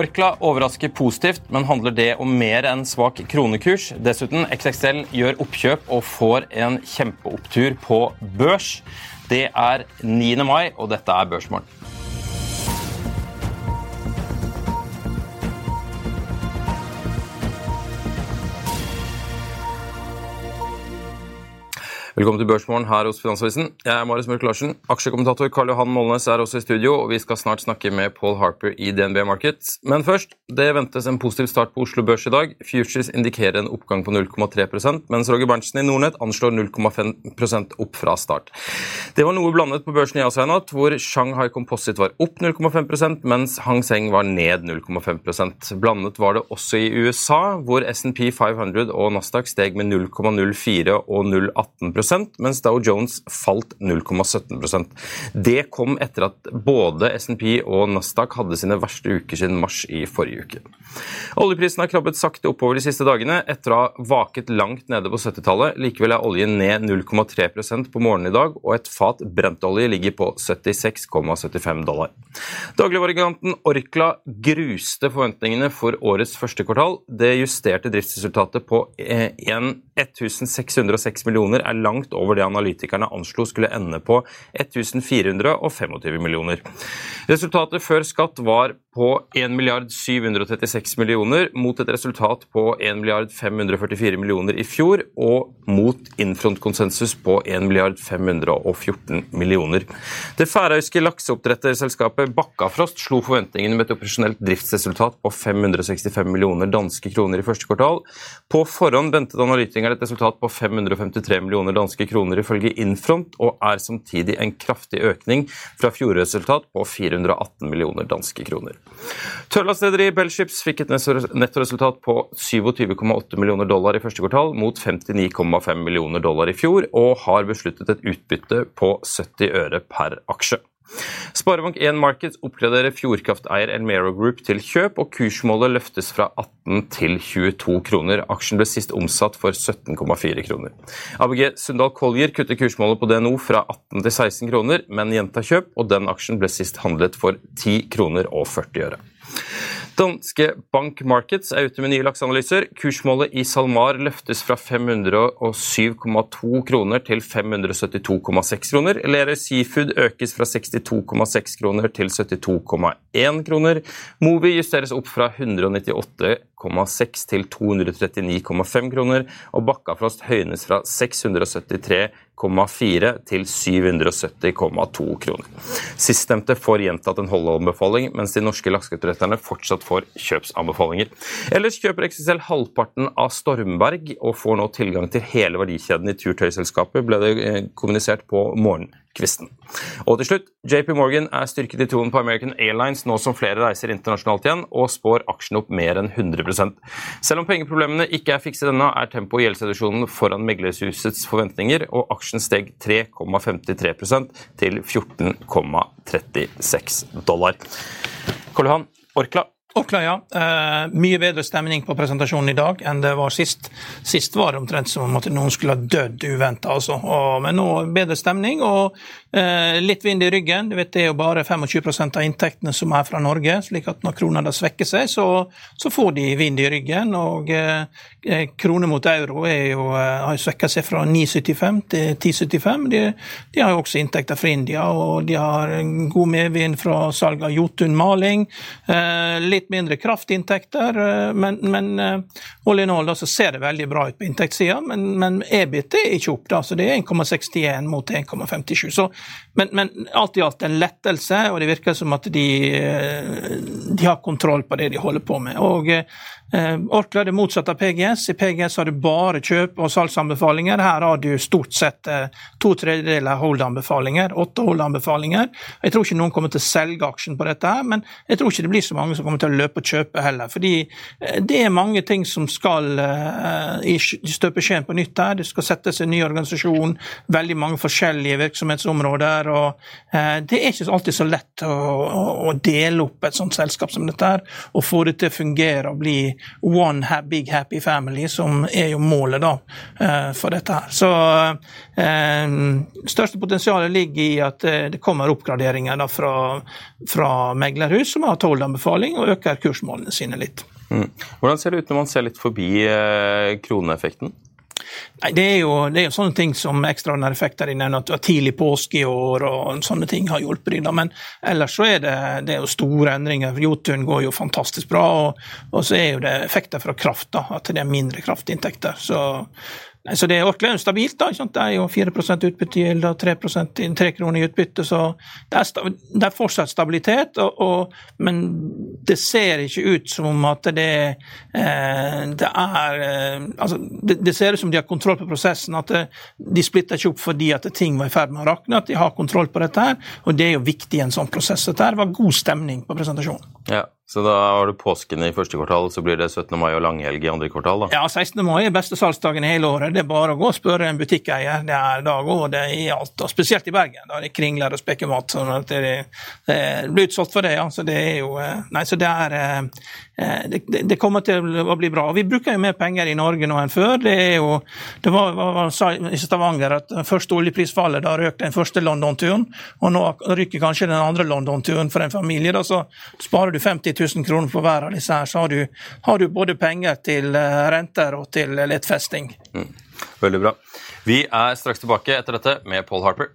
Orkla overrasker positivt, men handler det om mer enn svak kronekurs? Dessuten, XXL gjør oppkjøp og får en kjempeopptur på børs. Det er 9. mai, og dette er Børsmorgen. Velkommen til Børsmorgen her hos Finansavisen. Jeg er Marius Mørk Larsen. Aksjekommentator Karl Johan Molnes er også i studio, og vi skal snart snakke med Paul Harper i DNB Markets. Men først, det ventes en positiv start på Oslo Børs i dag. Futures indikerer en oppgang på 0,3 mens Roger Berntsen i Nordnett anslår 0,5% opp fra start. Det var noe blandet på børsen i Asia i natt, hvor Shanghai Composite var opp 0,5% mens Hang Seng var ned 0,5% Blandet var det også i USA, hvor SNP 500 og Nasdaq steg med 0,04 og 0,18 mens Dow Jones falt 0,17% Det kom etter at både SNP og Nasdaq hadde sine verste uker siden mars i forrige uke. Oljeprisen har krabbet sakte oppover de siste dagene etter å ha vaket langt nede på 70-tallet. Likevel er oljen ned 0,3% på morgenen i dag, og et fat brentolje ligger på 76,75 dollar. Dagligvaregiganten Orkla gruste forventningene for årets første kvartal. Det justerte driftsresultatet på 1606 millioner er langt over det analytikerne anslo skulle ende på 1425 millioner. Resultatet før skatt var på 1 milliard 736 millioner mot et resultat på 1 milliard 544 millioner i fjor, og mot Infront-konsensus på 1 milliard 514 millioner. Det færøyske lakseoppdretterselskapet Bakkafrost slo forventningene med et operasjonelt driftsresultat på 565 millioner danske kroner i første kvartal. På forhånd ventet analytikerne et resultat på 553 millioner danske kroner ifølge Infront, og er samtidig en kraftig økning fra fjorresultat på 418 millioner danske kroner. Tørrlastrederi Bellships fikk et nettoresultat på 27,8 millioner dollar i første kvartal, mot 59,5 millioner dollar i fjor, og har besluttet et utbytte på 70 øre per aksje. Sparebank1 Markets oppgraderer Fjordkrafteier Elmero Group til kjøp, og kursmålet løftes fra 18 til 22 kroner. Aksjen ble sist omsatt for 17,4 kroner. ABG Sundal Collier kutter kursmålet på DNO fra 18 til 16 kroner, men gjentar kjøp, og den aksjen ble sist handlet for 10 kroner og 40 øre. Danske Bank Markets er ute med nye lakseanalyser. Kursmålet i SalMar løftes fra 507,2 kroner til 572,6 kroner. Lerøy Seafood økes fra 62,6 kroner til 72,1 kroner. Movi justeres opp fra 198,6 til 239,5 kroner. Og Bakkafrost høynes fra 673 770,4 til 770,2 kroner. Siststemte får gjentatt en holdeanbefaling, mens de norske lakseoppdretterne fortsatt får kjøpsanbefalinger. Ellers kjøper XXL halvparten av Stormberg og får nå tilgang til hele verdikjeden i turtøyselskapet, ble det eh, kommunisert på morgenen kvisten. Og til slutt, JP Morgan er styrket i troen på American Airlines nå som flere reiser internasjonalt igjen, og spår aksjen opp mer enn 100 Selv om pengeproblemene ikke er fikset ennå, er tempoet i gjeldsreduksjonen foran meglerhusets forventninger, og aksjen steg 3,53% til 14,36 dollar. Karl Johan, Orkla Orkla, ja. Eh, mye bedre stemning på presentasjonen i dag enn det var sist. Sist var det omtrent som om noen skulle ha dødd uventa, altså. men nå bedre stemning og eh, litt vind i ryggen. Du vet, Det er jo bare 25 av inntektene som er fra Norge, slik at når krona da svekker seg, så, så, får de vind i ryggen. og eh Krone mot euro jo, har jo svekka seg fra 9,75 til 10,75. De, de, har jo også inntekter fra India, og de har god medvind fra salg av Jotun-maling. Eh, litt litt mindre kraftinntekter, eh, men, men eh, in all så ser det veldig bra ut på inntektssida. Men, men EBIT er ikke opp, da, så det er 1,61 mot 1,57. Men, men, alt i alt en lettelse, og det virker som at de, eh, de har kontroll på det de holder på med. Og Eh, Orkla er det motsatte av PGS. I PGS har du bare kjøp- og salgsanbefalinger. Her har du stort sett eh, to tredjedeler hold-anbefalinger, åtte hold-anbefalinger. Jeg tror ikke noen kommer til å selge aksjen på dette, her, men jeg tror ikke det blir så mange som kommer til å løpe og kjøpe heller. Fordi eh, det er mange ting som skal i støpeskjeen på nytt her. Det skal settes en ny organisasjon, veldig mange forskjellige virksomhetsområder. og Det er ikke alltid så lett å, å dele opp et sånt selskap som dette her, og få det til å fungere og bli one big happy family, som er jo målet da for dette her. Så eh, største potensialet ligger i at det kommer oppgraderinger da fra, fra meglerhus som har tolv-anbefaling og øker kursmålene sine litt. Mm. Hvordan ser det ut når man ser litt forbi eh, kroneeffekten? Nei, Det er jo, det er jo sånne ting som ekstraordinære effekter i nevner, tidlig påske i år og sånne ting har hjulpet dem. Men ellers så er det, det er jo store endringer. Jotun går jo fantastisk bra, og, og, så er jo det effekter fra kraft, da, at det er mindre kraftinntekter. Så Nei, så det er jo stabilt. da, Det er jo 4 utbyttegild og 3, 3 kroner i utbytte. Så det er, det er fortsatt stabilitet, og, og, men det ser ikke ut som at det, eh, det er eh, altså, det, det, ser ut som de har kontroll på prosessen. At det, de splitter ikke opp fordi at ting var i ferd med å rakne. At de har kontroll på dette her, og det er jo viktig i en sånn prosess. Dette var god stemning på presentasjonen. Ja, så da har du påsken i første kvartal, så blir det 17. mai og langhelg i andre kvartal? da? Ja, 16. mai er beste salgsdagen i hele året. Det er bare å gå og spørre en butikkeier. Det er da går det i alt, og spesielt i Bergen. Da det kringler og spekemat. sånn at det, det, blir utsolgt for det, ja. Så det er jo eh, Nei, så det er eh, Eh, det, det, kommer til å bli bra. Vi bruker jo mer penger i Norge nå enn før. Det er jo, det var, var, sa i Stavanger at første oljeprisfallet, da røk den første London-turen. Og nå ryker kanskje den andre London-turen for en familie. Da så sparer du 50 000 kroner for hver av disse her, så har du, har du både penger til eh, renter og til lettfesting. Mm. Veldig bra. Vi er straks tilbake etter dette med Paul Harper.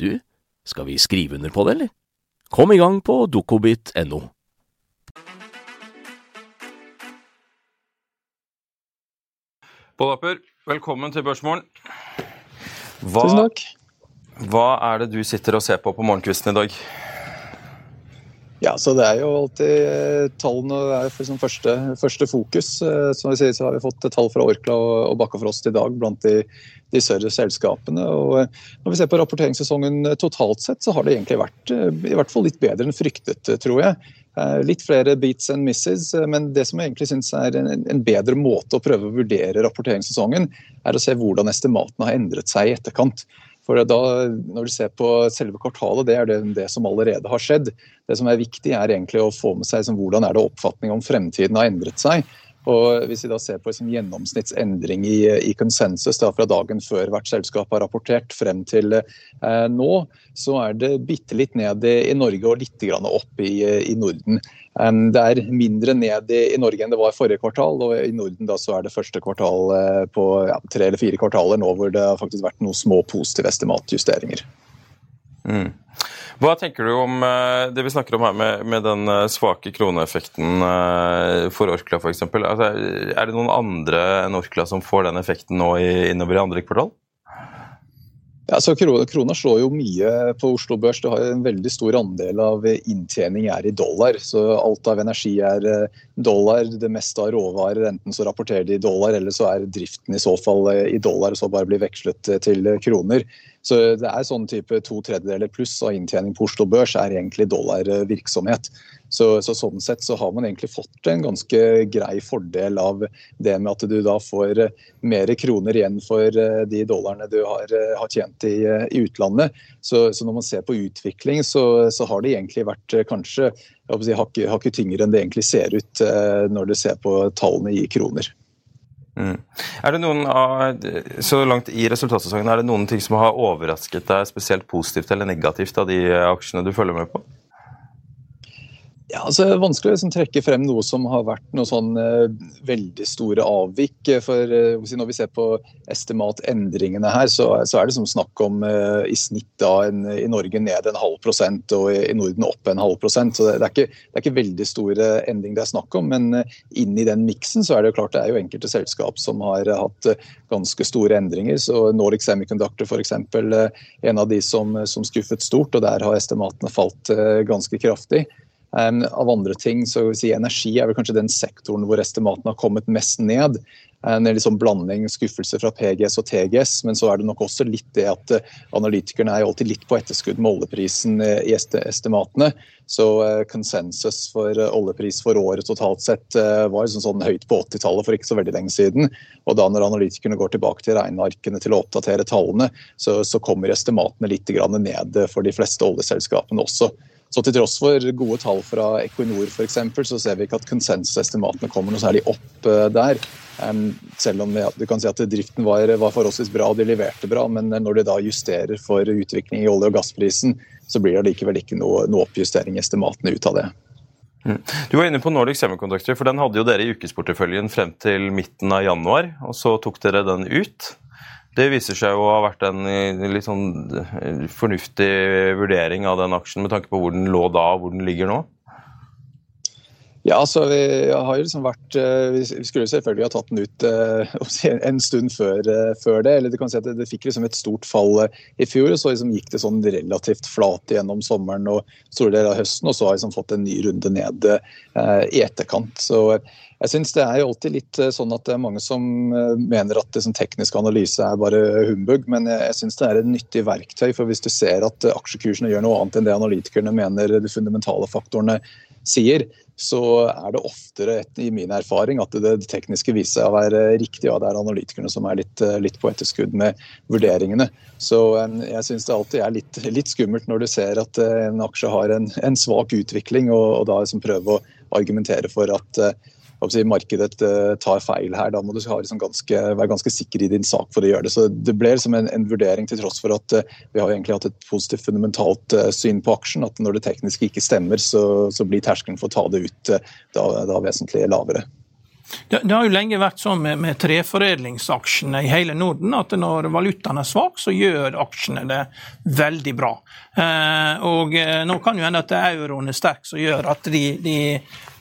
du, skal vi skrive under på det, eller? Kom i gang på dokobit.no. Pål Apper, velkommen til Børsmorgen. Tusen takk. Hva er det du sitter og ser på på morgenkvisten i dag? Ja, så Det er jo alltid eh, tallene er liksom første, første, fokus. Eh, som vi sier, så har vi fått tall fra Orkla og Bakkafrost i dag blant de de større selskapene. Og eh, når vi ser på rapporteringssesongen totalt sett, så har det egentlig vært i hvert fall litt bedre enn fryktet, tror jeg. Litt flere beats and misses, men det som jeg egentlig syns er en, bedre måte å prøve å vurdere rapporteringssesongen, er å se hvordan estimatene har endret seg i etterkant. For da, Når du ser på selve kvartalet, det er det, det, som allerede har skjedd. Det som er viktig, er egentlig å få med seg liksom, hvordan er det oppfatning om fremtiden har endret seg. Og Hvis vi da ser på liksom gjennomsnittsendring i, i konsensus da, fra dagen før hvert selskap har rapportert frem til eh, nå, så er det bitte litt ned i, i Norge og litt opp i, i Norden. Det er mindre ned i, Norge enn det var forrige kvartal, og i Norden da så er det første kvartal eh, på ja, tre eller fire kvartaler nå hvor det har faktisk vært noen små positive estimatjusteringer. Mm. Hva tenker du om eh, det vi snakker om her med, med den eh, svake kroneeffekten for Orkla f.eks.? Altså, er det noen andre enn Orkla som får den effekten nå i, innover i andre kvartal? Ja, så Krona slår jo mye på Oslo Børs. Det har en veldig stor andel av inntjening er i dollar. så Alt av energi er dollar. Det meste av råvarer enten så rapporterer de i dollar, eller så er driften i så fall i dollar og så bare blir vekslet til kroner. Så det er sånn type to tredjedeler pluss av inntjening på Oslo Børs er egentlig dollarvirksomhet. Så, så, sånn sett så har man egentlig fått en ganske grei fordel av det med at du da får mer kroner igjen for de dollarene du har, har tjent i, i utlandet. Så, så, når man ser på utvikling, så, så har det egentlig vært kanskje si, hakket tyngre enn det egentlig ser ut når du ser på tallene i kroner. Mm. Er det noen av, så langt i resultatsesongen, er det noen ting som har overrasket deg spesielt positivt eller negativt av de aksjene du følger med på? Ja, altså, vanskelig å liksom, trekke frem noe som har vært noe sånn uh, veldig store avvik. For uh, Når vi ser på estimatendringene her, så, så er det som snakk om uh, i snitt da en, i Norge ned en halv prosent og i, Norden opp en halv prosent. Så det, det, er ikke, det, er ikke, veldig store endringer det er snakk om. Men inn i den miksen så er det jo klart det er jo enkelte selskap som har hatt ganske store endringer. Så Nordic Semiconductor f.eks. en av de som, som skuffet stort, og der har estimatene falt ganske kraftig. Um, av andre ting, så vil si Energi er vel kanskje den sektoren hvor estimatene har kommet mest ned. En liksom blanding skuffelse fra PGS og TGS, men så er det nok også litt det at uh, analytikerne er alltid litt på etterskudd med oljeprisen uh, i estimatene. Så konsensus for oljepris for året totalt sett var liksom sånn høyt på 80-tallet for ikke så veldig lenge siden. Og da når analytikerne går tilbake til regnearkene til å oppdatere tallene, så, så kommer estimatene litt ned for de fleste oljeselskapene også. Så til tross for gode tall fra Equinor f.eks., så ser vi ikke at konsensusestimatene kommer noe særlig opp eh, der. Selv om du kan si at driften var, var forholdsvis bra og de leverte bra, men når de da justerer for utvikling i olje- og gassprisen, så blir det likevel ikke noe, noe oppjustering i estimatene ut av det. Mm. Du var inne på Nordic Semiconductor, for den hadde jo dere i ukesporteføljen frem til midten av januar. og Så tok dere den ut. Det viser seg å ha vært en eh, litt sånn eh, fornuftig vurdering av den aksjen, med tanke på hvor den lå da og hvor den ligger nå? Ja, altså vi har jo liksom vært eh, Vi skulle selvfølgelig ha tatt den ut en stund før, før det. eller du kan si at det, det, fikk liksom et stort fall i fjor, og så liksom gikk det sånn relativt flat gjennom sommeren og store deler av høsten, og så har vi liksom fått en ny runde ned i etterkant. Så jeg synes Det er jo alltid litt eh, sånn at det er mange som eh, mener at det, teknisk analyse er bare humbug, men jeg synes det er et nyttig verktøy. for Hvis du ser at eh, aksjekursene gjør noe annet enn det analytikerne mener de fundamentale faktorene sier, så er det oftere, i min erfaring, at det, tekniske viser seg å være riktig, og det er analytikerne som er litt, litt på etterskudd med vurderingene. Så jeg syns det alltid er litt, litt, skummelt når du ser at en aksje har en, en svak utvikling, og, og da liksom prøve å argumentere for at markedet eh, tar feil her. Da må du liksom ganske, være ganske sikker i din sak for å gjøre det. Så Det ble liksom en, en, vurdering til tross for at uh, vi har egentlig hatt et positivt fundamentalt uh, syn på aksjen. At når det tekniske ikke stemmer, så, så blir terskelen for å ta det ut da, da vesentlig lavere. Det, det, har jo lenge vært sånn med, med, treforedlingsaksjene i hele Norden at når valutaen er svak, så gjør aksjene det veldig bra. Eh, og eh, Nå kan jo hende at euroen er sterk, som gjør at de, de,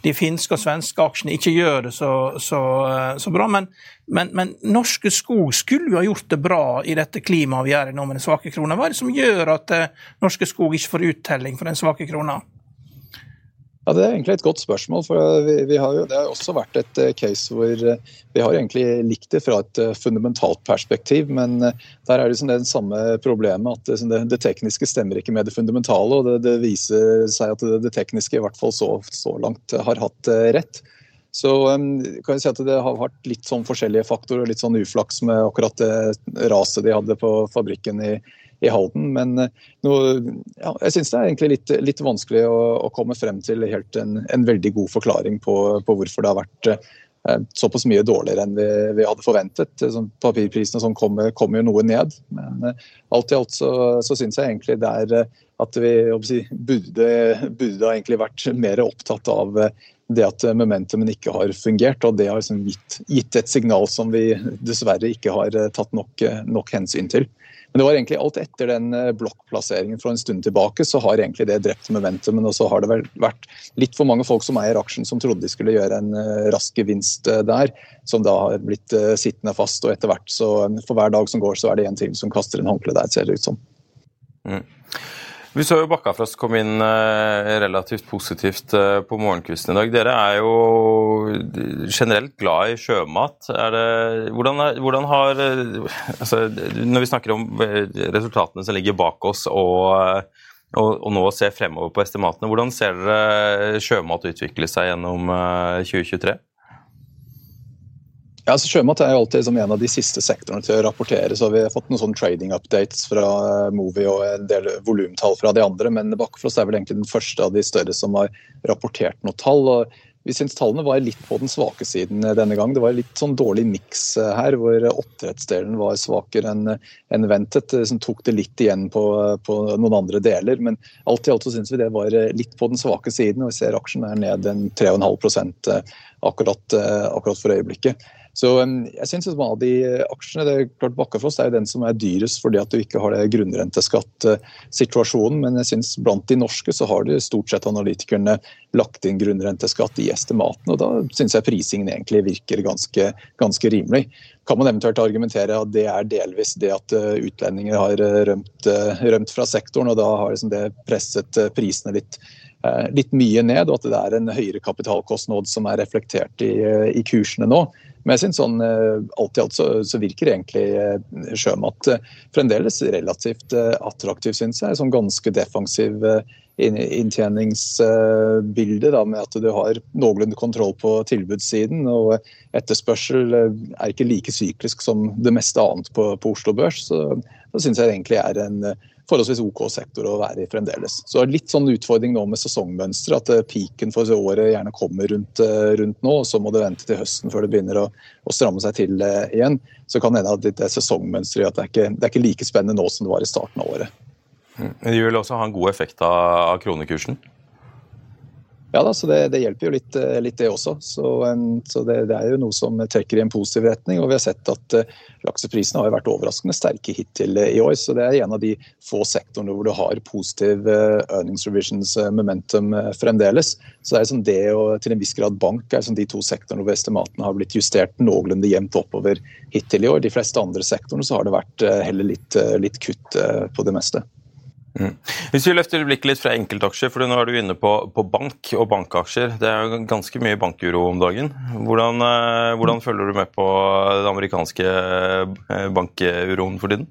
de, finske og svenske aksjene ikke gjør det så, så, eh, så bra. Men, men, men, Norske Skog skulle jo ha gjort det bra i dette klimaet vi er i nå med den svake krona. Hva er det som gjør at eh, Norske Skog ikke får uttelling for den svake krona? Ja, Det er egentlig et godt spørsmål. for vi, vi har jo, Det har også vært et uh, case hvor uh, vi har egentlig likt det fra et uh, fundamentalt perspektiv, men der er det, liksom det samme problemet at det, det, tekniske stemmer ikke med det fundamentale. og Det, det viser seg at det, tekniske i hvert fall så, så langt har hatt rett. Så kan jeg si at Det har vært litt sånn forskjellige faktorer, litt sånn uflaks med akkurat det raset de hadde på fabrikken i i Halden. Men eh, ja, jeg syns det er egentlig litt, litt vanskelig å, å, komme frem til helt en, en veldig god forklaring på, på, hvorfor det har vært eh, såpass mye dårligere enn vi, vi hadde forventet. Sånn, papirprisene sånn kommer, kom, jo noe ned. Men eh, alt i alt så, så syns jeg egentlig det er eh, at vi si, burde, burde egentlig vært mer opptatt av eh, det at momentumen ikke har fungert. og Det har liksom gitt, gitt, et signal som vi dessverre ikke har tatt nok, nok hensyn til. Men det var egentlig alt etter den eh, blokkplasseringen for en stund tilbake, så har egentlig det drept momentumen. Og så har det vel vært litt for mange folk som eier aksjen som trodde de skulle gjøre en eh, rask gevinst eh, der, som da har blitt sittende fast. Og etter hvert, så for hver dag som går, så er det en til som kaster en håndkle der, ser det ut som. Mm. Vi så jo Bakkafrost komme inn eh, relativt positivt eh, på morgenkvisten i dag. Dere er jo generelt glad i sjømat. Det, hvordan, er, hvordan, har altså, Når vi snakker om resultatene som ligger bak oss og, og, og nå ser fremover på estimatene, hvordan ser dere sjømat utvikle seg gjennom 2023? Ja, altså Sjømat er jo alltid som en av de siste sektorene til å rapportere. så Vi har fått noen sånne trading updates fra eh, Movi og en del volumtall fra de andre. Men Bakkefrost er vel egentlig den første av de større som har rapportert noe tall. og Vi syns tallene var litt på den svake siden denne gang. Det var litt sånn dårlig miks eh, her, hvor oppdrettsdelen var svakere enn en ventet. Som tok det litt igjen på, på noen andre deler. Men alt i alt syns vi det var litt på den svake siden. og Vi ser aksjen er ned en 3,5 akkurat, akkurat for øyeblikket. Så jeg synes at av de aksjene, det er klart Bakkafrost er jo den som er dyrest fordi at du ikke har det grunnrenteskattsituasjonen, men jeg synes blant de norske så har det stort sett analytikerne lagt inn grunnrenteskatt i estimaten, og da synes jeg prisingen egentlig virker ganske, ganske rimelig. Kan man eventuelt argumentere at det er delvis det at eh, utlendinger har eh, rømt, eh, rømt fra sektoren, og da har liksom det presset prisene litt litt mye ned, og at det er en høyere kapitalkostnad som er reflektert i, i kursene nå. Men jeg synes sånn, eh, alt i alt så, så virker egentlig eh, sjømat eh, fremdeles relativt attraktiv, synes jeg. Sånn ganske defensiv inntjeningsbilde, da, med at du har noenlunde kontroll på tilbudssiden. Og etterspørsel er ikke like syklisk som det meste annet på, på Oslo Børs. Så da syns jeg egentlig er en forholdsvis OK sektor å være i fremdeles. Så litt sånn utfordring nå med sesongmønster, at eh, peaken for året gjerne kommer rundt, eh, rundt, nå, og så må det vente til høsten før det begynner å, å stramme seg til eh, igjen. Så kan det hende at det er sesongmønsteret at det er, ikke, det er ikke like spennende nå som det var i starten av året. Men Det vil også ha en god effekt av kronekursen? Ja da, så det, det hjelper jo litt, eh, litt det også. Så, så det, det, er jo noe som trekker i en positiv retning. Og vi har sett at uh, lakseprisene har vært overraskende sterke hittil i år. Så det er en av de få sektorene hvor du har positiv earnings revisions momentum fremdeles. Så det er som det og til en viss grad bank er som de to sektorene hvor estimatene har blitt justert noenlunde jevnt oppover hittil i år. De fleste andre sektorene så har det vært heller litt, litt kutt på det meste. Mm. Hvis vi løfter blikket litt fra enkeltaksjer, for nå er du inne på, på, bank og bankaksjer. Det er jo ganske mye bankuro om dagen. Hvordan, eh, hvordan følger du med på den amerikanske eh, bankuroen for tiden?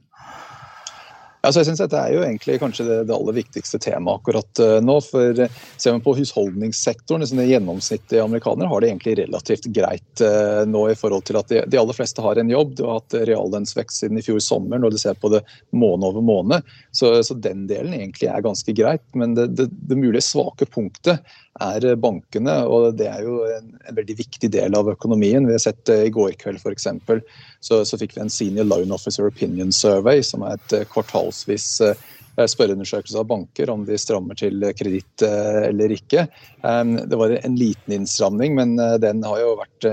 Altså, jeg synes Dette er jo egentlig kanskje det, det aller viktigste temaet akkurat uh, nå. for uh, Ser man på husholdningssektoren, liksom det gjennomsnittlige amerikanere har det egentlig relativt greit uh, nå i forhold til at de, de, aller fleste har en jobb. Du har hatt reallønnsvekst siden i fjor sommer når du ser på det måned over måned. Så, så den delen egentlig er ganske greit. Men det, det, det mulige svake punktet er bankene, og det er jo en, en, veldig viktig del av økonomien. Vi har sett det i går kveld f.eks. Så, så fikk vi en Senior Loan Officer Opinion Survey, som er et kvartalsvis eh, spørreundersøkelse av banker om de strammer til kreditt eh, eller ikke. Det var en liten innstramning, men eh, den har jo vært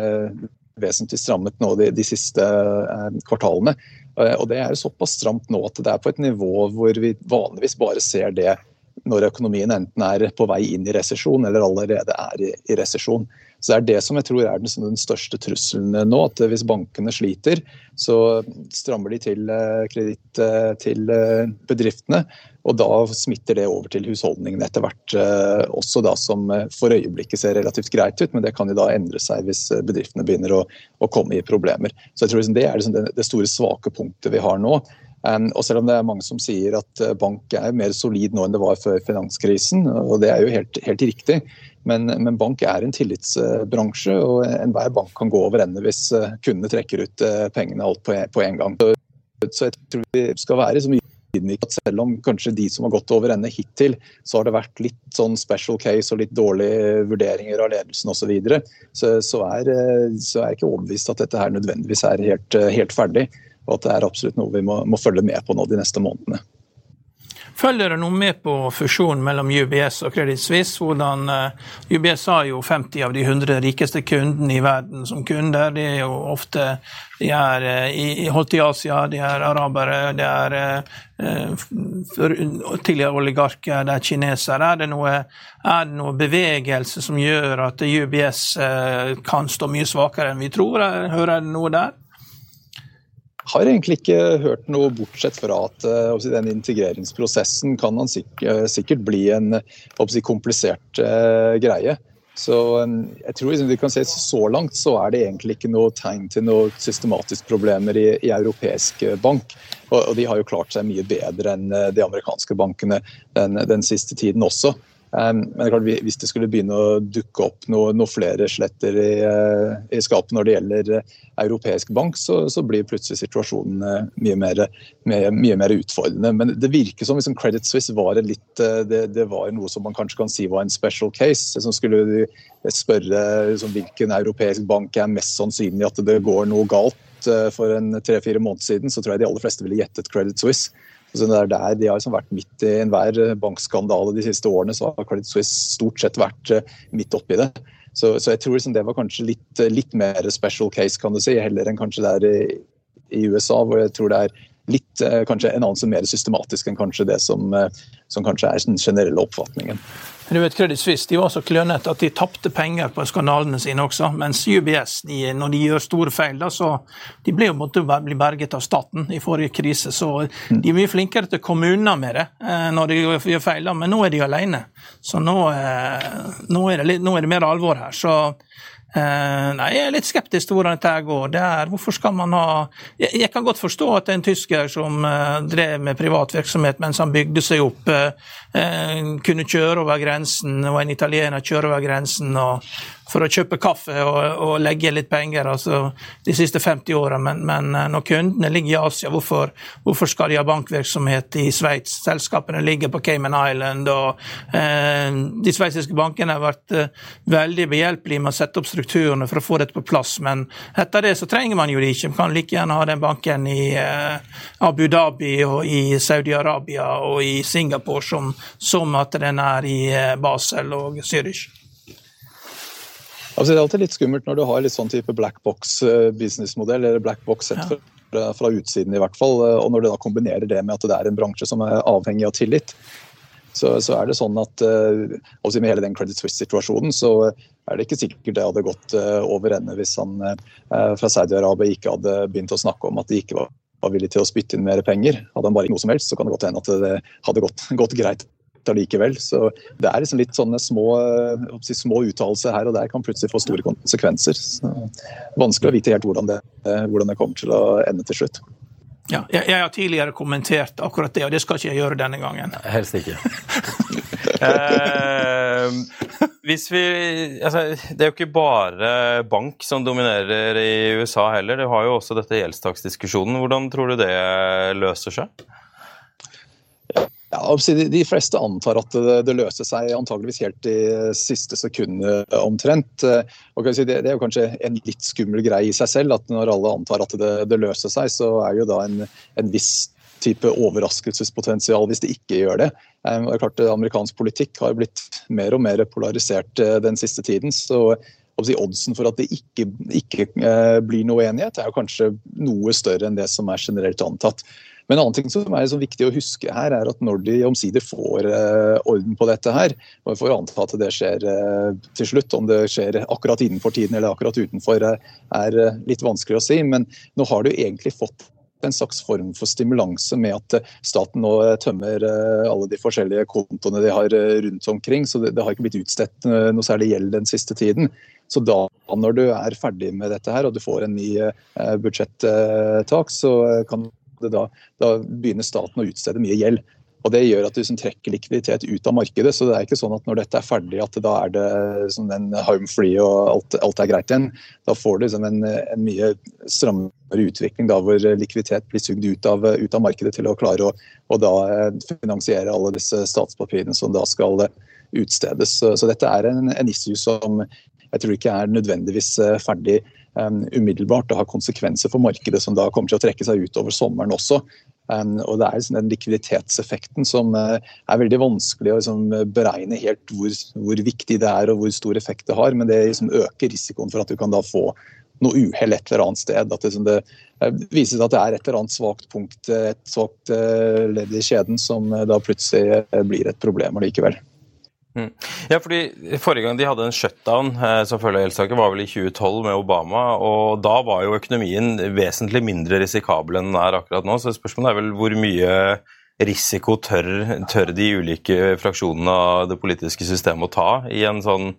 vesentlig strammet nå de, de siste kvartalene. Og Det er såpass stramt nå at det er på et nivå hvor vi vanligvis bare ser det når økonomien enten er på vei inn i resesjon eller allerede er i, i resesjon. Så Det er det som jeg tror er den, den, største trusselen nå. at Hvis bankene sliter, så strammer de til eh, kreditt eh, til eh, bedriftene. Og da smitter det over til husholdningene etter hvert også, da, som for øyeblikket ser relativt greit ut, men det kan jo da endre seg hvis bedriftene begynner å, å komme i problemer. Så jeg tror liksom Det er liksom det, store svake punktet vi har nå. Og selv om det er mange som sier at bank er mer solid nå enn det var før finanskrisen, og det er jo helt, helt riktig, men, men, bank er en tillitsbransje, og enhver bank kan gå over ende hvis eh, kundene trekker ut eh, pengene alt på, på en gang. Så jeg tror vi skal være så mye at selv om kanskje de som har gått over ende hittil, så har det vært litt sånn special case og litt dårlige vurderinger av ledelsen osv., så, videre, så, er, så er jeg ikke overbevist at dette her nødvendigvis er helt, helt ferdig og at det er absolutt noe vi må, må følge med på nå de neste månedene. Følger dere noe med på fusjonen mellom UBS og Credit Suisse? Hvordan eh, UBS har jo 50 av de 100 rikeste kundene i verden som kunder. Det er jo ofte de er uh, i, holdt i Asia, de er arabere, de er uh, tidligere oligarker, det er kinesere. Er det, noe, er det noe bevegelse som gjør at UBS kan stå mye svakere enn vi tror? Hører dere noe der? Har egentlig ikke hørt noe bortsett fra at uh, den integreringsprosessen kan han sikkert, sikkert bli en komplisert uh, greie. Så jeg tror liksom, kan se Så langt så er det egentlig ikke noe tegn til noe systematiske problemer i, i europeisk bank. Og, og, de har jo klart seg mye bedre enn de amerikanske bankene den, den siste tiden også. Men det er klart, hvis det skulle begynne å dukke opp noen noe flere sletter i, eh, i, skapet når det gjelder eh, europeisk bank, så, så blir plutselig situasjonen eh, mye mer, mye, mye mer, utfordrende. Men det virker som liksom Credit Suisse var, litt, det, det, var noe som man kanskje kan si var en special case. som Skulle spørre liksom, hvilken europeisk bank er mest sannsynlig at det går noe galt for en tre-fire måneder siden, så tror jeg de aller fleste ville gjettet Credit Suisse. Så det er der De har liksom vært midt i enhver eh, bankskandale de siste årene, så har Credit Suisse stort sett vært eh, midt oppi det. Så, så jeg tror liksom det var kanskje litt, eh, litt, mer special case, kan du si, heller enn kanskje det er i, i USA, hvor jeg tror det er litt kanskje en annen som er mer systematisk enn kanskje det som, som kanskje er den generelle oppfatningen. Du vet, Credit Suisse de var så klønete at de tapte penger på skandalene sine også. Mens UBS, de, når de gjør store feil, da, så de ble jo måtte bli berget av staten i forrige krise. Så de er mye flinkere til kommuner med det eh, når de gjør feil, da. men nå er de alene. Så nå, eh, nå, er litt, nå, er det mer alvor her. Så nei, Jeg er litt skeptisk til hvordan dette går. Det er, hvorfor skal man ha jeg, jeg, kan godt forstå at en tysker som uh, drev med privat virksomhet mens han bygde seg opp, uh, kunne kjøre over grensen, og en italiener kjøre over grensen og for å kjøpe kaffe og, og legge litt penger altså, de siste 50 åra. Men, men, eh, når kundene ligger i Asia, hvorfor, hvorfor skal de ha bankvirksomhet i Sveits? Selskapene ligger på Cayman Island, og eh, de sveitsiske bankene har vært eh, veldig behjelpelige med å sette opp strukturene for å få dette på plass. Men etter det så trenger man jo det ikke. Man kan like gjerne ha den banken i eh, Abu Dhabi og i Saudi-Arabia og i Singapore som, som at den er i eh, Basel og Zürich. Altså, det er alltid litt skummelt når du har litt sånn type black box eh, businessmodell, eller black box sett ja. fra, fra, utsiden i hvert fall, eh, og når du da kombinerer det med at det er en bransje som er avhengig av tillit. Så, så er det sånn at uh, Med hele den Credit Suisse-situasjonen så er det ikke sikkert det hadde gått over ende hvis han fra Saudi-Arabia ikke hadde begynt å snakke om at de ikke var, var villige til å spytte inn mer penger. Hadde han bare ikke noe som helst, så kan det godt hende at det hadde gått, gått greit allikevel. Så det er liksom litt sånne små, si, små uttalelser her og der kan plutselig få store konsekvenser. Så vanskelig å vite helt hvordan det, hvordan det kommer til å ende til slutt. Ja, jeg, jeg, har tidligere kommentert akkurat det, og det skal ikke jeg gjøre denne gangen. Helst ikke. eh, hvis vi, altså, det er jo ikke bare bank som dominerer i USA heller. Det har jo også dette gjeldstaksdiskusjonen. Hvordan tror du det løser seg? Ja, De fleste antar at det, løser seg antageligvis helt i siste sekund omtrent. Og det, er jo kanskje en litt skummel greie i seg selv at når alle antar at det, løser seg, så er jo da en, en viss type overraskelsespotensial hvis det ikke gjør det. Og det er klart Amerikansk politikk har blitt mer og mer polarisert eh, den siste tiden. så Oddsen for at det ikke, ikke eh, blir noe enighet, er jo kanskje noe større enn det som er generelt antatt. Men en annen ting som er liksom viktig å huske her, er at når de omsider får uh, orden på dette her, og vi får anta at det skjer uh, til slutt, om det skjer akkurat innenfor tiden eller akkurat utenfor, uh, er litt vanskelig å si. Men nå har du egentlig fått en slags form for stimulanse med at staten nå tømmer alle de forskjellige kontoene de har rundt omkring. Så det, har ikke blitt utstedt noe særlig gjeld den siste tiden. Så da når du er ferdig med dette her og du får en ny budsjettak, så kan da, da, begynner staten å utstede mye gjeld. Og Det gjør at du liksom trekker likviditet ut av markedet. så det er ikke sånn at Når dette er ferdig, at da er det liksom en home free og alt, alt, er greit igjen. Da får du liksom en, en, mye strammere utvikling da, hvor likviditet blir sugd ut av, ut av markedet til å klare å, å eh, finansiere alle disse statspapirene som da skal utstedes. Så, så dette er en, en issue som jeg tror ikke er nødvendigvis eh, ferdig umiddelbart og har konsekvenser for markedet som da kommer til å trekke seg utover sommeren også. Um, og Det er den likviditetseffekten som uh, er veldig vanskelig å liksom, beregne helt hvor, hvor, viktig det er og hvor stor effekt det har, men det liksom, øker risikoen for at du kan da få noe uhell et eller annet sted. At det, liksom, det uh, viser seg at det er et eller annet svakt punkt, et svakt uh, ledd i kjeden som da plutselig blir et problem allikevel. Mm. Ja, fordi Forrige gang de hadde en shutdown eh, som følge av gjeldssaken, var vel i 2012 med Obama. og Da var jo økonomien vesentlig mindre risikabel enn den er akkurat nå. så Spørsmålet er vel hvor mye risiko tør, tør de ulike fraksjonene av det politiske systemet å ta i en sånn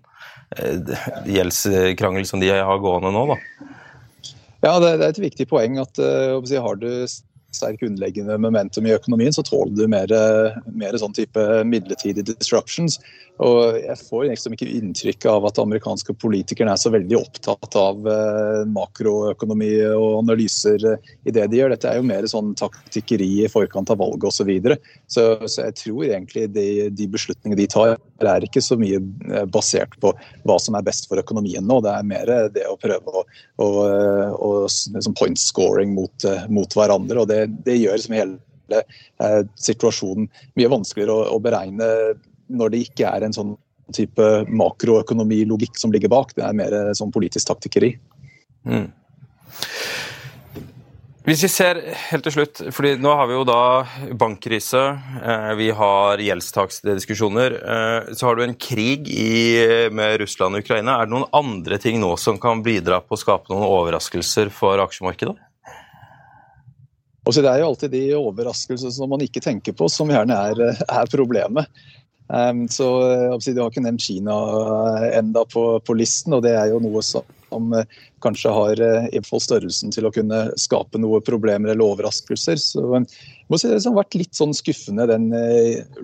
eh, gjeldskrangel som de har gående nå? da? Ja, det, er et viktig poeng at uh, har du sterk underleggende momentum i økonomien, så tåler du mer, mer sånn type midlertidige disruptions. Og jeg får liksom ikke inntrykk av at amerikanske politikerne er så veldig opptatt av eh, makroøkonomi og analyser i det de gjør. Dette er jo mer sånn taktikkeri i forkant av valget osv. Så, videre. så Så jeg tror egentlig de, de beslutningene de tar, er ikke så mye eh, basert på hva som er best for økonomien nå. Det er mer det å prøve å, å, å liksom point scoring mot, mot, hverandre. og Det, det gjør liksom hele eh, situasjonen mye vanskeligere å, å beregne når det ikke er en sånn type makroøkonomilogikk som ligger bak. Det er mer sånn politisk taktikkeri. Mm. Hvis vi ser helt til slutt, fordi nå har vi jo da bankkrise, eh, vi har gjeldstaksdiskusjoner. Eh, så har du en krig i, med Russland og Ukraina. Er det noen andre ting nå som kan bidra på å skape noen overraskelser for aksjemarkedet? Også det er jo alltid de overraskelsene som man ikke tenker på, som gjerne er, er problemet. Um, så Du har ikke nevnt Kina eh, enda på, på, listen, og det er jo noe som, uh, kanskje har fall størrelsen til å kunne skape noen problemer eller overraskelser. Så må si Det har vært litt sånn skuffende, den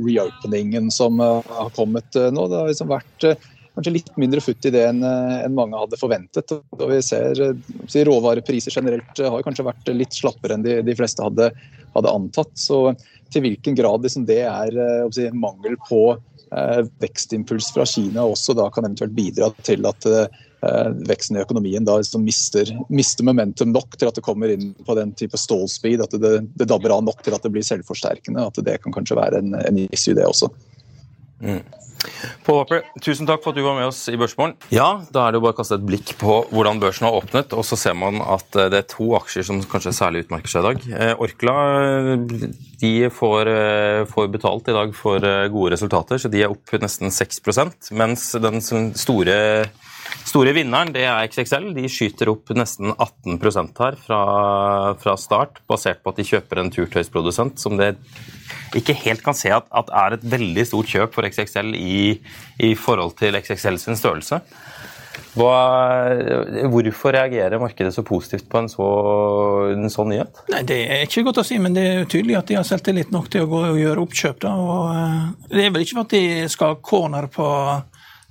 reopeningen som har kommet nå. Det har liksom vært kanskje litt mindre futt i det enn en mange hadde forventet. Og vi ser si, Råvarepriser generelt har kanskje vært litt slappere enn de, de fleste hadde, hadde antatt. så til hvilken grad liksom det er eh, si, mangel på eh, vekstimpuls fra Kina også da kan eventuelt bidra til at eh, veksten i økonomien da liksom mister, mister, momentum nok til at det kommer inn på den type stålspeed, at det, det dabber av nok til at det blir selvforsterkende. At det kan kanskje være en, en issue, det også. Mm. Paul Hopper, tusen takk for at du var med oss i Børsmorgen. Ja, da er det jo bare å kaste et blikk på hvordan børsen har åpnet, og så ser man at eh, det er to aksjer som kanskje særlig utmerker seg i dag. Eh, Orkla de får, eh, får, betalt i dag for gode resultater, så de er opp nesten 6% mens den store Store vinneren det er XXL. De skyter opp nesten 18% her fra, fra, start, basert på at de kjøper en turtøysprodusent som det ikke helt kan se at, at er et veldig stort kjøp for XXL i, i forhold til XXL sin størrelse. Hva, hvorfor reagerer markedet så positivt på en, så, sånn nyhet? Nei, Det er ikke godt å si, men det er tydelig at de har selvtillit nok til å gå og gjøre oppkjøp. Da, og, uh, det er vel ikke for at de skal corner på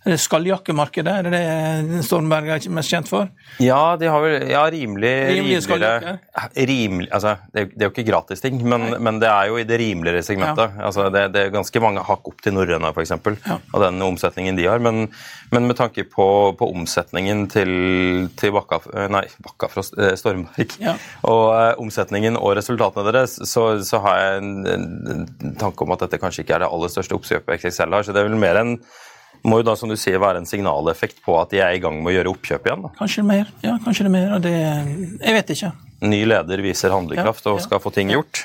Skalljakkemarkedet, er det det Stormberg er mest kjent for? Ja, de har vel ja, rimelig, rimeligere rimelig, altså, det, er, det, er jo ikke gratisting, men, men det er jo i det rimeligere segmentet. Ja. Altså, det, det, er ganske mange hakk opp til Norrøna f.eks. Ja. av den omsetningen de har. Men, men med tanke på, på omsetningen til, til Bakka, nei, Bakkafrost, eh, Stormberg ja. og uh, omsetningen og resultatene deres, så, så har jeg en, en, tanke om at dette kanskje ikke er det aller største oppkjøpet XXL har. så det er vel mer enn må jo da, som du sier, være en signaleffekt på at de er i gang med å gjøre oppkjøp igjen? Da. Kanskje mer. Ja, kanskje det er mer. og det, Jeg vet ikke. Ny leder viser handlekraft og skal få ting gjort.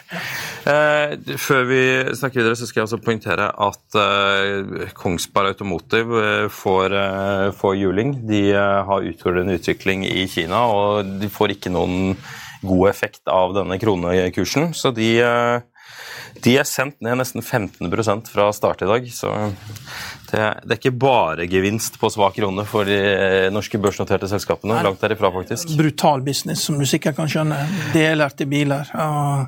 Eh, før vi snakker videre, så skal jeg også poengtere at eh, Kongsberg Automotive eh, får, eh, får, juling. De eh, har utfordrende utvikling i Kina, og de får ikke noen god effekt av denne kronekursen. Så de eh, de er sendt ned nesten 15% fra start i dag. Så det, er ikke bare gevinst på svak krone for de norske børsnoterte selskapene. Langt derifra, faktisk. Brutal business, som du sikkert kan skjønne. Deler til biler. Og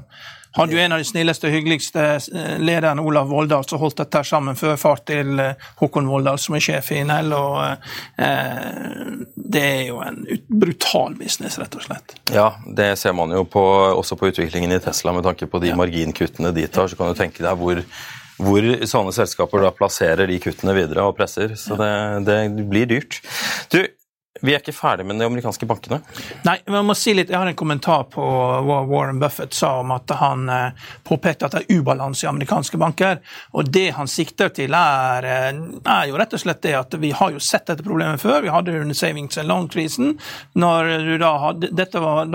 hadde jo en av de snilleste og hyggeligste eh, lederne, Olav Voldal, som holdt dette sammen før far til eh, Håkon Voldal, som er sjef i Nell. og eh, Det er jo en brutal business, rett og slett. Ja, det ser man jo på, også på utviklingen i Tesla, med tanke på de ja. marginkuttene de tar. Så kan du tenke deg hvor hvor sånne selskaper da plasserer de kuttene videre og presser. Så det, det blir dyrt. Du, vi er ikke ferdig med de amerikanske bankene? Nei, men må si litt, Jeg har en kommentar på hva Warren Buffett sa om at han eh, påpekte at det er ubalanse i amerikanske banker. Og Det han sikter til, er, eh, er, jo rett og slett det at vi har jo sett dette problemet før. Vi hadde det under savings and loan-krisen. Da, da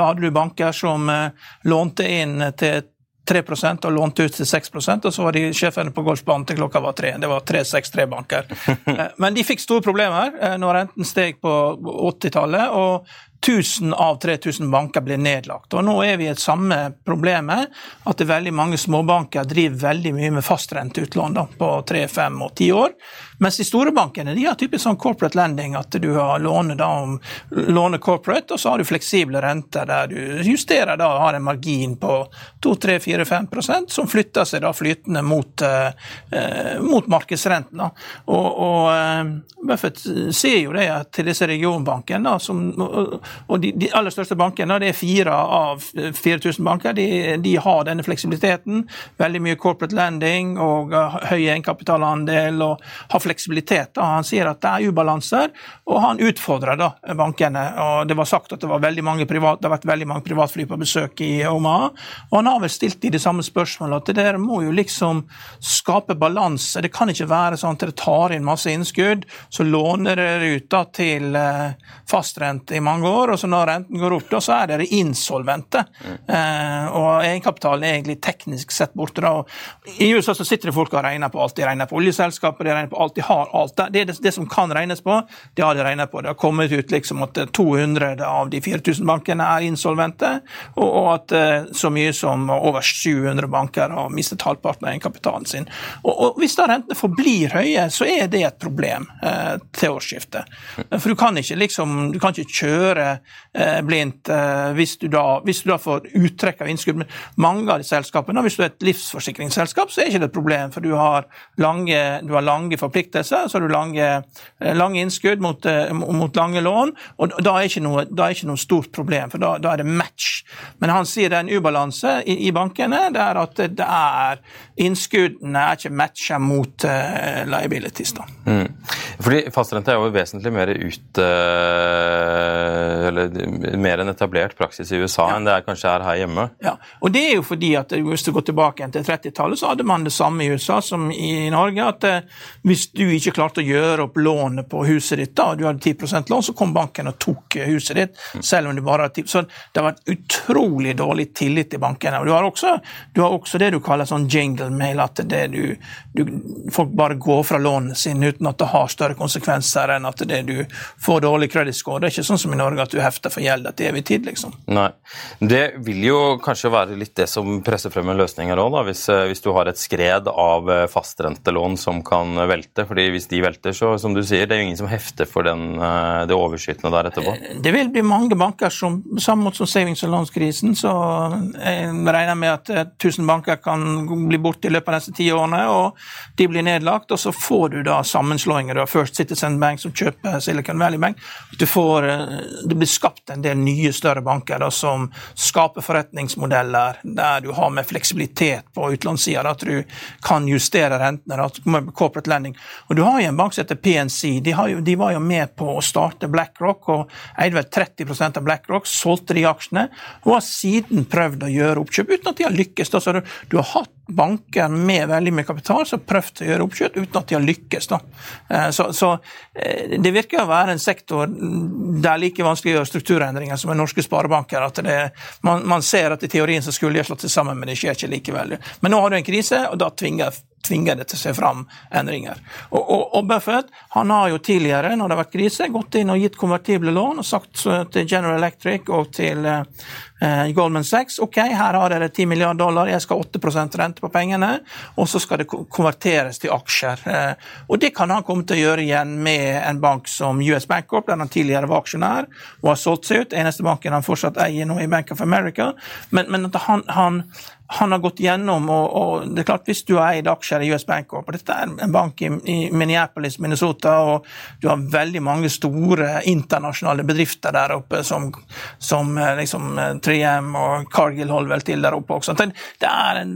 hadde du banker som eh, lånte inn til 3 og lånte ut til 6% og så var de sjefene på golfbanen til klokka var tre. Det var 3-6-3-banker. Men de fikk store problemer når renten steg på 80-tallet. og 1000 av 3000 banker blir nedlagt. Og Nå er vi i et samme problemet, at det er veldig mange småbanker driver veldig mye med fastrenteutlån på 3, 5 og 10 år. Mens de store bankene de har typisk sånn corporate lending, at du har låne, da, låne corporate, og så har du fleksible renter der du justerer da, har en margin på 2-3-4-5% som flytter seg da flytende mot, eh, mot markedsrenten. Da. Og, og eh, Buffett ser jo det til disse regionbankene, da, som, og de, de, aller største bankene, det er fire av 4000 banker, de, de, har denne fleksibiliteten. Veldig mye corporate lending og uh, høy egenkapitalandel. og har fleksibilitet. Da. Han sier at det er ubalanser, og han utfordrer da bankene. og Det var sagt at det, var veldig mange privat, det har vært veldig mange privatfly på besøk i Omaha, og han har vel stilt de de samme spørsmålene. At det der må jo liksom skape balanse. Det kan ikke være sånn at dere tar inn masse innskudd, så låner dere ut da til eh, fastrente i mange år, og så når renten går opp, da så er dere insolvente. Eh, og egenkapitalen er egentlig teknisk sett borte. da. Og I USA så sitter det folk og regner på alt. De regner på oljeselskaper, de regner på alt de har alt det, det, det, som kan regnes på, det har de regnet på. Det har kommet ut liksom at 200 av de 4000 bankene er insolvente, og, og at eh, så mye som over 700 banker har mistet halvparten av egenkapitalen sin. Og, og, Hvis da rentene forblir høye, så er det et problem eh, til årsskiftet. For du kan ikke liksom, du kan ikke kjøre blindt hvis du, da, hvis, du da, får uttrekk av innskudd. Men mange av de selskapene, hvis du er et livsforsikringsselskap, så er ikke det et problem, for du har lange, du har lange forpliktelser så har du lange, eh, lange innskudd mot, eh, mot, lange lån. og Da er ikke noe, er ikke noe stort problem, for da, da, er det match. Men han sier det er en ubalanse i, i bankene. det er at det er Innskuddene er ikke matcha mot uh, liabilities. da. Mm. Fordi Fastrente er jo vesentlig mer ut, uh, eller mer en etablert praksis i USA ja. enn det er kanskje er her hjemme. Og det er jo fordi at Hvis du går tilbake til 30-tallet, så hadde man det samme i USA som i Norge. at uh, Hvis du ikke klarte å gjøre opp lånet på huset ditt, da, og du hadde 10% lån, så kom banken og tok huset ditt. selv om du bare hadde 10 Så det har vært utrolig dårlig tillit til bankene. Og du har også, du har også det du kaller sånn jingle mail, at du, du, folk bare går fra lånene sine uten at det har større konsekvenser enn at det du får dårlig credit. Det er ikke sånn som i Norge at du hefter for gjeld til evig tid, liksom. Nei. Det vil jo kanskje være litt det som presser frem en løsning her òg, hvis, hvis du har et skred av fastrentelån som kan velte fordi Hvis de velter, så som du sier, det er jo ingen som hefter for den, eh, det overskytende der etterpå. Eh, det vil bli mange banker som sammen mot savings- og lånskrisen, så jeg regner med at 1000 eh, banker kan bli borte i løpet av neste ti årene, og de blir nedlagt. Og så får du da sammenslåinger. Du har First Citizen Bank som kjøper Silicon Valley Bank. Du får, det blir skapt en del nye, større banker da, som skaper forretningsmodeller der du har med fleksibilitet på utlånssida, at du kan justere rentene. At corporate lending og Du har jo en bank som heter PNC. De, jo, de, var jo med på å starte BlackRock og eide vel 30% av BlackRock. Solgte de aksjene og har siden prøvd å gjøre oppkjøp uten at de har lykkes. Da. Så du, du har hatt banker med veldig mye kapital som har prøvd å gjøre oppkjøp uten at de har lykkes. Eh, så, så, eh, det virker å være en sektor det er like vanskelig å gjøre strukturendringer som i norske sparebanker. at det, man, man, ser at i teorien så skulle de ha slått seg sammen, men det skjer ikke likevel. Men nå har du en krise, og da tvinger tvinger det til å se fram endringer. Og, og, og, Buffett han har jo tidligere, når det har vært krise, gått inn og gitt konvertible lån og sagt til General Electric og til eh, Goldman Sachs ok, her har dere 10 milliarder dollar, jeg skal ha 8% rente på pengene, og så skal det konverteres til aksjer. Eh, og det kan han komme til å gjøre igjen med en bank som US Bankup, der han tidligere var aksjonær og har solgt seg ut. Eneste banken han fortsatt eier nå, i Bank of America. Men, men at han, han han har gått gjennom, og, og, det er klart Hvis du har eid aksjer i US Bank og dette er en bank i, i, Minneapolis, Minnesota, og du har veldig mange store internasjonale bedrifter der oppe, som, som eh, liksom 3M eh, og Cargill holder vel til der oppe også. Det, det er en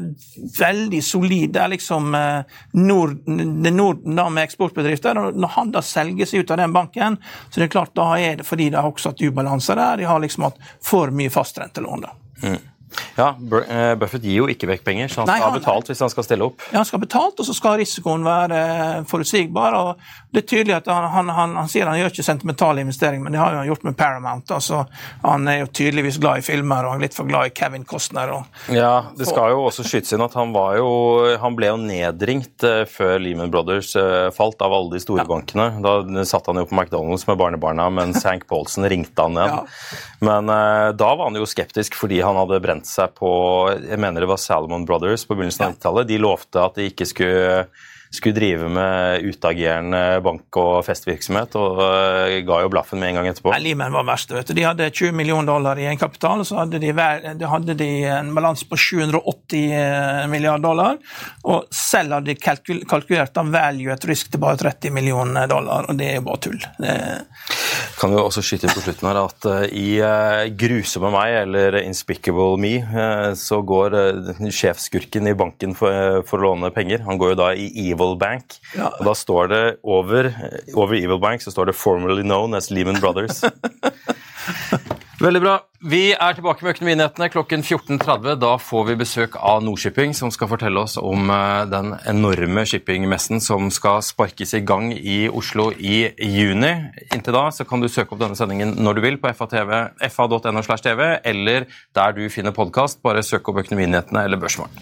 veldig solid Det er liksom eh, Nord, det Norden da med eksportbedrifter. og Når han da selger seg ut av den banken, så det er klart da er det fordi de har også hatt ubalanse der. De har liksom hatt for mye fastrentelån. da. Mm. Ja, eh, Buffett gir jo ikke vekk penger, så han skal ha betalt hvis han skal stille opp. Ja, han skal ha betalt, og så skal risikoen være forutsigbar. og Det er tydelig at han, han, han, han sier han gjør ikke sentimentale investeringer, men det har han gjort med Paramount. Altså, han er jo tydeligvis glad i filmer og han er litt for glad i Kevin Costner. Og, ja, det skal jo også skytes inn at han var jo Han ble jo nedringt uh, før Lehman Brothers uh, falt av alle de store ja. bankene. Da satt han jo på McDonald's med barnebarna mens Hank Paulsen ringte han igjen. Ja. Men uh, da var han jo skeptisk fordi han hadde brent seg på Jeg mener det var Salomon Brothers på begynnelsen av 90-tallet. De lovte at de ikke skulle skulle drive med utagerende bank- og festvirksomhet, og uh, ga jo blaffen med en gang etterpå. Lehman var verst. vet du. De hadde 20 millioner dollar i egenkapital, og så hadde de, hadde de en balanse på 780 eh, milliarder dollar. Og selv hadde de kalkul kalkulert en value et risk til bare 30 millioner dollar, og det er jo bare tull. Det kan jo også skyte inn på slutten her at uh, i Grusomme meg, eller Inspicable Me, så går sjefskurken i banken for, for, å låne penger. Han går jo da i Evil Evil Bank. Ja. Og da står det over, over Evil Bank så står det 'formerly known as Lehman Brothers'. Veldig bra. Vi er tilbake med Økonominyhetene klokken 14.30. Da får vi besøk av Nordshipping, som skal fortelle oss om eh, den enorme shippingmessen som skal sparkes i gang i Oslo i juni. Inntil da så kan du søke opp denne sendingen når du vil på fa.no, tv, eller der du finner podkast. Bare søk opp Økonominyhetene eller Børsmorgen.